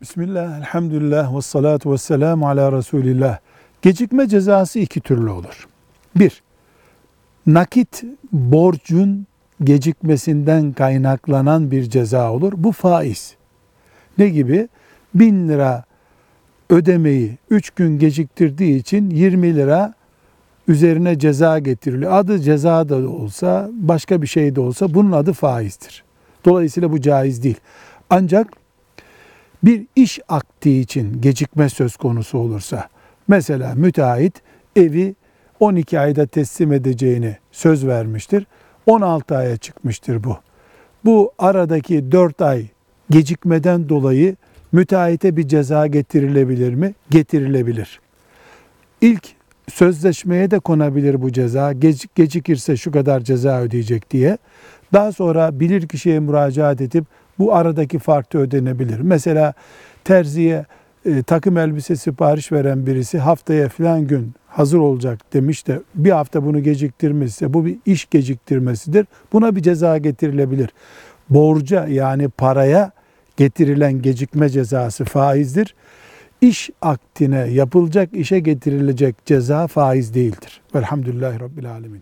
Bismillah, elhamdülillah, ve salatu ve selamu ala Resulillah. Gecikme cezası iki türlü olur. Bir, nakit borcun gecikmesinden kaynaklanan bir ceza olur. Bu faiz. Ne gibi? Bin lira ödemeyi üç gün geciktirdiği için 20 lira üzerine ceza getiriliyor. Adı ceza da olsa, başka bir şey de olsa bunun adı faizdir. Dolayısıyla bu caiz değil. Ancak bir iş akti için gecikme söz konusu olursa, mesela müteahhit evi 12 ayda teslim edeceğini söz vermiştir. 16 aya çıkmıştır bu. Bu aradaki 4 ay gecikmeden dolayı müteahhite bir ceza getirilebilir mi? Getirilebilir. İlk sözleşmeye de konabilir bu ceza. Gecik, gecikirse şu kadar ceza ödeyecek diye. Daha sonra bilir kişiye müracaat edip bu aradaki fark da ödenebilir. Mesela terziye e, takım elbise sipariş veren birisi haftaya filan gün hazır olacak demiş de bir hafta bunu geciktirmişse bu bir iş geciktirmesidir. Buna bir ceza getirilebilir. Borca yani paraya getirilen gecikme cezası faizdir. İş aktine yapılacak işe getirilecek ceza faiz değildir. Velhamdülillahi Rabbil Alemin.